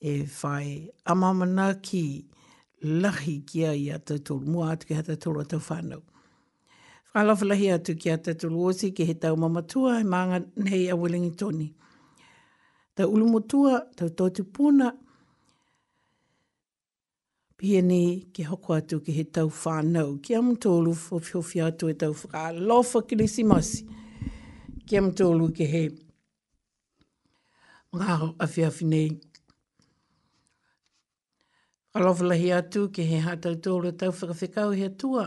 E whai ama manaaki lahi ki a ia tautoru, mua atu ki a tautoru a tau whanau. Whakalawhalahi atu ki a tautoru osi ki he tau mamatua e maanga nei a Welingitoni. Tau ulumotua, tau totu puna, PNE ki hoko atu ki he tau whanau ki am tolu whiwhi atu e tau whaka lofa kirisimasi ki am tolu ki he mga awhi awhi nei alofa lahi atu ki he hatau tolu e tau whakawhikau he tua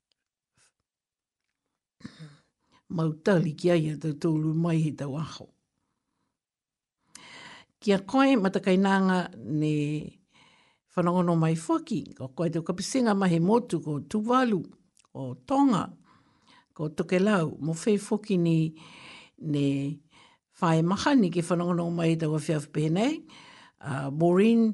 mau tali ki ai tau tōru mai i tau aho. Ki a koe, matakai nānga ne whanangono mai whaki, ko koe tau kapisenga mahi motu ko Tuvalu, ko Tonga, ko Tokelau, mo whei whoki ni ne whae mahani ki whanangono mai i tau awhiawhi pehenei, uh, Maureen,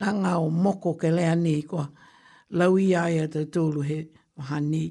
ranga o moko ke lea nei kua lau i a ia te tolu he maha nei.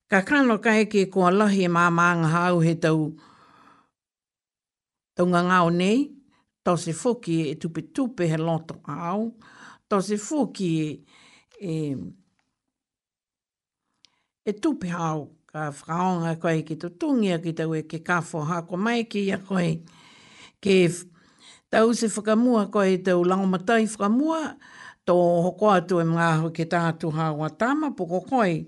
Ka kano ka eke ko alahi e māmāngaha au he tau tau ngangao nei, tau se whoki e tupetupe he loto ao, tau se whoki e e tupe ao ka whakaonga koe ki to tūngia ki tau e ke kāwho hako mai ki a koe ke tau se whakamua koe i tau langomatai whakamua tō hoko atu e mga ahu ke tātu hāua tāma poko koe.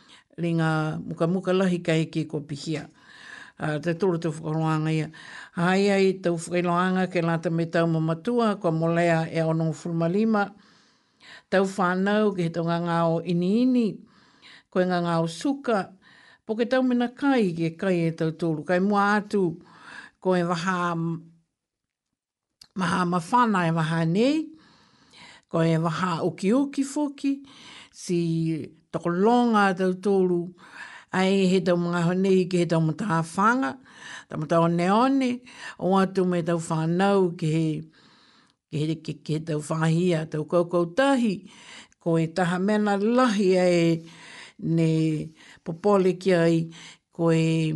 Ringa mukamuka lahi ka hiki ko Pihia. A, te toro te whakaroanga ia. Hai ai tau whakailoanga ke lata me tau ma matua, kua molea e ono ngo furu ma lima. Tau whanau ke he tau nga ngao ini ini, koe nga ngao suka, po ke tau mena kai ke kai e tau toru. Kai mua atu, ko e waha maha ma whana e waha nei, ko e waha okioki foki, si toko longa tau tolu, ai he tau mga honei ki he tau matawhanga, tau mataoneone, o atu me tau whanau ki he, ki he, ki he tau whahia, tau koukou tahi, ko e taha mena lahi e ne popole ki ai, ko e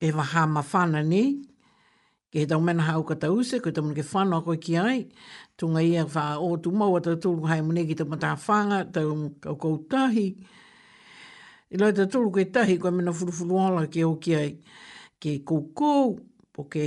He mahama whana nei, ki he taumanaha o Katahusa, ko taumanaha ke whanoa koe ki ai, tunga ia wha o tu maua tau tolu hai mune ki taumata whanga, tau kau kou tahi, i lai tau tolu koe tahi, koe mena furu furu ala ki au ki ai, ki koukou, po ke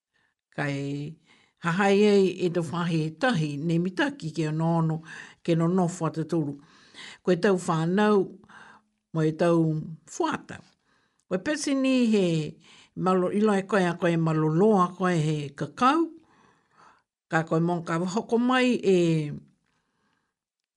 kai hahai ai e to whahe tahi ne mita ki ke ono ono ke no no wha te toru. Koe tau whanau mo e tau whata. Koe pesi ni he malo ilo e koe a koe malo loa koe he kakau. Ka koe mong ka hoko mai e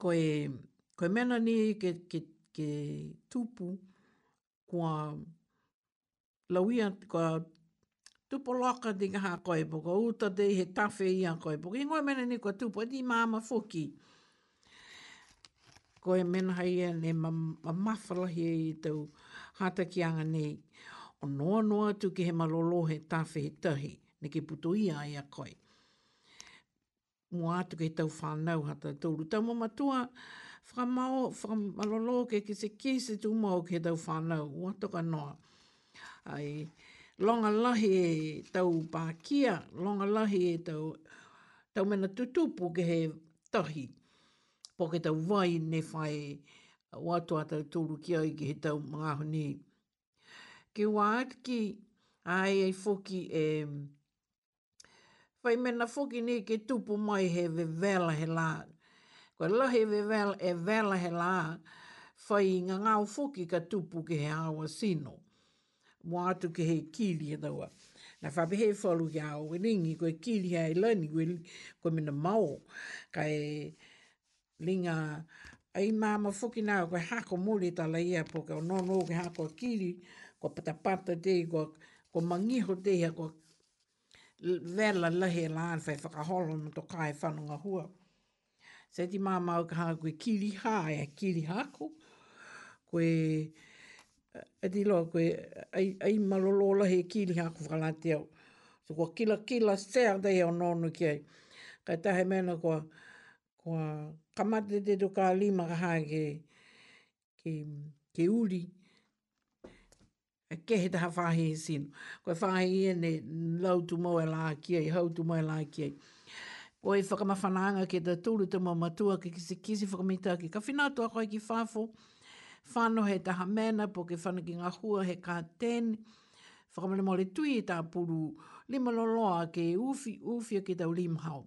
Koe, koe mea na ni ke, ke, ke tupu, kua lauia, kua tupolaka te kaha koe, po kua uta te he tawhi ia koe. Po ki ngoe mena ni kua tupu, e ti mama foki. Koe mena hai ia ne ma, ma mawhalahi e i tau hata ki anga nei, o noa noa atu ki he malolo he tawhi he tahi, ne ki putu ia ia koe. Mō ātu kei tau whānau ha tau tōru. Tau mō matua, whakamao, whakamalolo ke ki se kis e tū mō kei tau whānau, ua toka noa. Ai, longa lahi e tau pākia, longa lahi e tau, tau mena tutupu ke he tahi. Pō ke tau vai ne whai, ua toa tau tōru ki ai ki he tau mga honi. Ki wā atki, ai ai foki e... Whai mena whoki ni ke tupu mai he vevela he la. Kua lahi vevela e vela he la, whai nga ngao whoki ka tupu ke he awa sino. Mo atu ke he kiri e dawa. Na whape he whalu ki awa ringi, kua kiri hai lani, kua mena mao. Kai Ringa, Ai māma Whukinau, kua hako muri ta Laia po kua nono ke hako a Kiri, kua patapata te i, kua kua mangiho te ia, kua Vella, Lahe la an whai whakaholo mo to kai whanonga hua. Se ti māma au ka hako koe Kiri hae, Kiri hako, koe e ti loa koe, ai, ai malolo lahe Kiri hako whakalate au. So kua kila kila stea te ia o nono ki ai. Kai tahe mena kua, kua kamate te toka lima ka hae ke, ke, ke uri, ke he taha whahi he sino. Koe whahi ia ne lau tu mau e la ki ai, hau tu mau e la ki ai. Koe whakamawhana anga ke ta turu te mau matua ke kisi kisi whakamita ki ka whina tua koe ki whafo, whano he taha mena po ke whana ki nga hua he ka ten, whakamole mole tui ta puru lima loloa ke uwhi, uwhia ki tau limhao.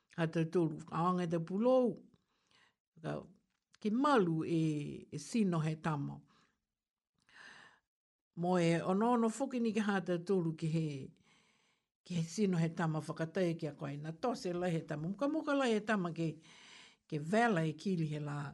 Ka tautoru whakaonga te pulou, ka, ki malu e, e sino he tama. Mo e ono ono foki ni ki hata tolu ki he, ki he sino he tama whakataia ki a koe. Na tos e lai he tama, muka muka lai he tama ke, ke vela e kiri he la.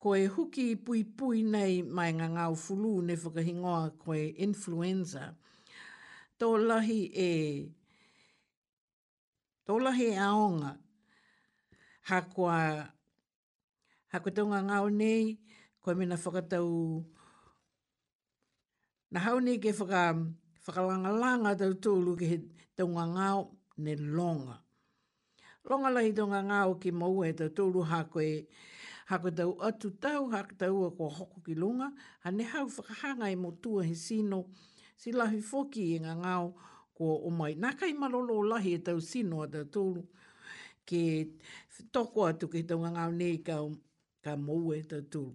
Ko e huki i puipui nei mai nga ngao fulu ne whakahingoa ko e influenza. To lahi e to lahi e aonga ha koa ha koe tonga ngao nei koe mena whakatau Na hau nei ke whaka, whakalanga langa tau tōru ke he taunga ngāo ne longa. Longa lahi taunga ngāo ki maua e tau tōru hā koe, hā koe tau atu tau, hā koe tau ua kua hoko ki longa, ha ne hau whakahangai mo tua he sino, si lahi foki e ngā ngāo kua o mai. Nā kai marolo lahi e tau sino a tau tōru ke toko atu ke taunga ngāo nei ka, ka maua e tau tōru.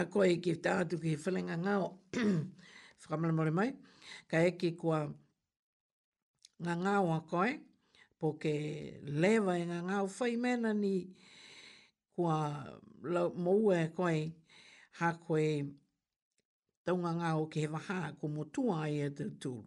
a koe i ki tā atu ki whalenga ngao, whakamaramara mai, ka eki kua ngā ngao a koe, po ke lewa e ngā ngao whai mena ni kua lau, moua e koe, hā koe taunga ngao ki he waha, ko motua ai e te tūru.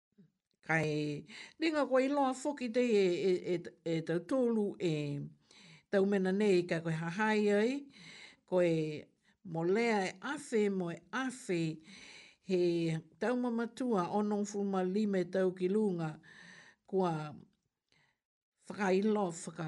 Kai ringa koe i loa foki te e, e, e, e tau tōlu e tau mena nei ka koe hahai ai, koe mo lea e awhi mo e awhi he tau mamatua o nō fuma lime tau ki lunga kua whakailo whaka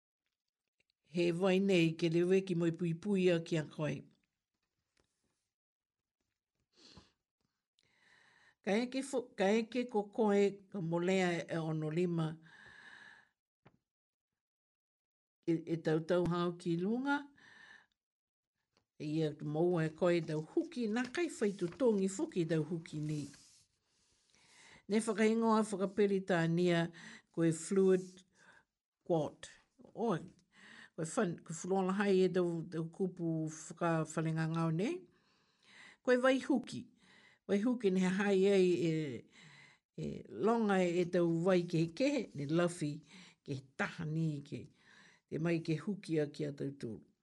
He wai nei ke rewe ki moe pui pui a ki a koe. Ka eke, fo, ka eke ko koe ka molea e ono lima e, e tau tau hao ki lunga, Ia te moua e koe tau huki, nā kai whai tu tōngi whuki tau huki ni. Ne whakaingoa whakaperitānia koe fluid quat. O, koe whan, koe whulona hai e tau, tau kupu whakawhalenga ngau ne. Koe vai huki, vai huki ne hai ei e, e longa e tau vai ke ke, ne luffy ke tahani ke, te mai ke hukia ki a tau tūru.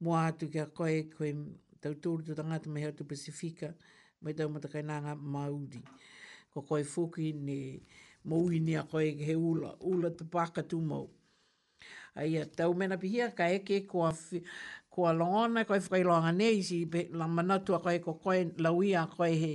moa atu ki a koe, koe tau tōru tō tangata me Hautu Pasifika, me tau mata kai nāngā Māori. Ko koe fōki ne mō uini a koe he ula, ula te pāka tū mōu. Ai a tau mena pihia, ka eke kua, kua longona koe whakailoanga ne, isi la manatu a koe ko koe, lauia a koe he,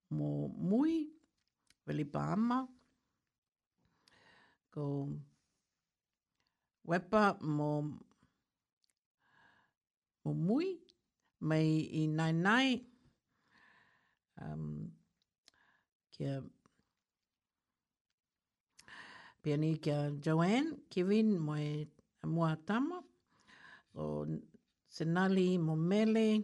mō Mui, Willie Balmer, ko Wepa mō Mui, mai i Naenae, um, kia Peony kia Joanne, Kevin mo e Moa Tama, o Senali mo Mele,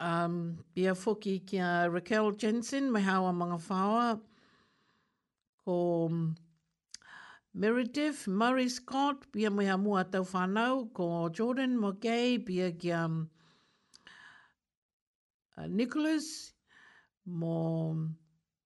Um, ia foki ki a Raquel Jensen, me hawa mga whaoa, ko um, Meredith Murray Scott, pia mai a mua tau whanau, ko Jordan Mogay, pia ki a um, uh, Nicholas, mo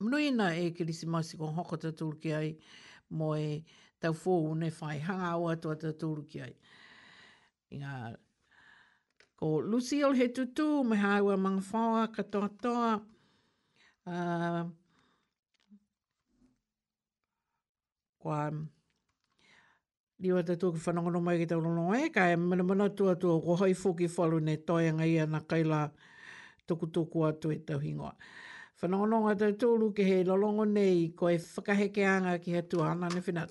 Nui na e Kirisimasi ko hoko ta tolu ki ai mo e tau fō une whai hanga o atu atu tolu ki ai. I ngā ko Lucille he tutu me hāua mga whaoa katoa toa. Uh, kua Niwa te tō ki whanongono mai ki te rononga e ka e mena mena tua tua ko hai fo ki whalu ne taenga ia na kai la toku toko atu e tau hingoa. Whanongono nga tau tōru ke he lolongo nei ko e whakaheke anga ki he tua ana ne whenat.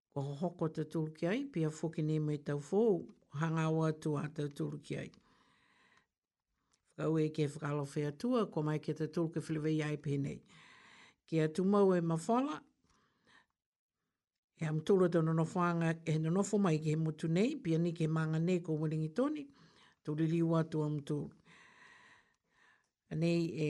Ko Hohoko te tūruki ai, Pia Fokini me tau fōu, ko Hangawa atu a tau tūruki ai. Whakau e ke whakalo whea tua, ko mai ke te tūruki whilewe i ai pēnei. Ki a Tumau e Mawhala, e am tūra te nono whānga, e he nono fo mai ki he mutu nei, pia ni ke mānga nei ko Wiringi Toni, tū riri ua atu am tūru. Anei e...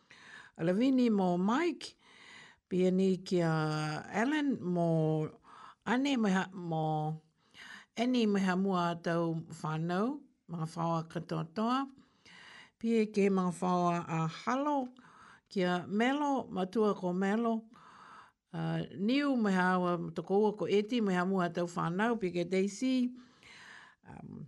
Ravini mō Mike, Piani ki a Alan mō Anne me mō Annie me ha mua tau whanau, mga whaoa katoa toa. Pie ke mga whaoa a Halo, ki a Melo, matua ko Melo, uh, Niu me ha awa tokoua ko Eti me ha mua tau whanau, pie ke Daisy, um,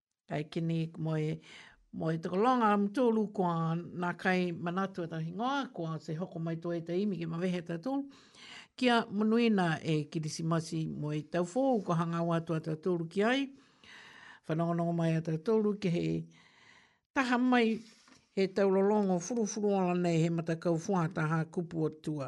Kai Kinnick, moe, moe te long arm tolu kua na kai manatu ta hingoa kua se hoko mai to e te imi ki mawehe ta tolu. Kia munuina e kirisimasi moe tau fō kua hanga wa tua ta tolu ki ai. Whanongonongo mai a ta tolu ki he taha mai he tau lolongo furufuru ala nei he mata kau fua taha kupu o tua.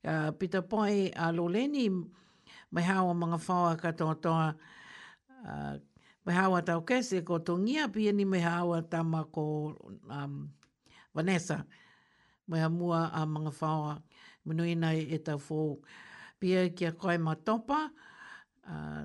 Ka pita pai a Loleni, mai hawa mga whawa ka toa toa, uh, mai hawa tau kese ko tongia pia ni mai hawa tama ko um, Vanessa. Mai ha mua a mga whawa, minu ina e, e tau fōu. Pia ki a kai ma topa, uh,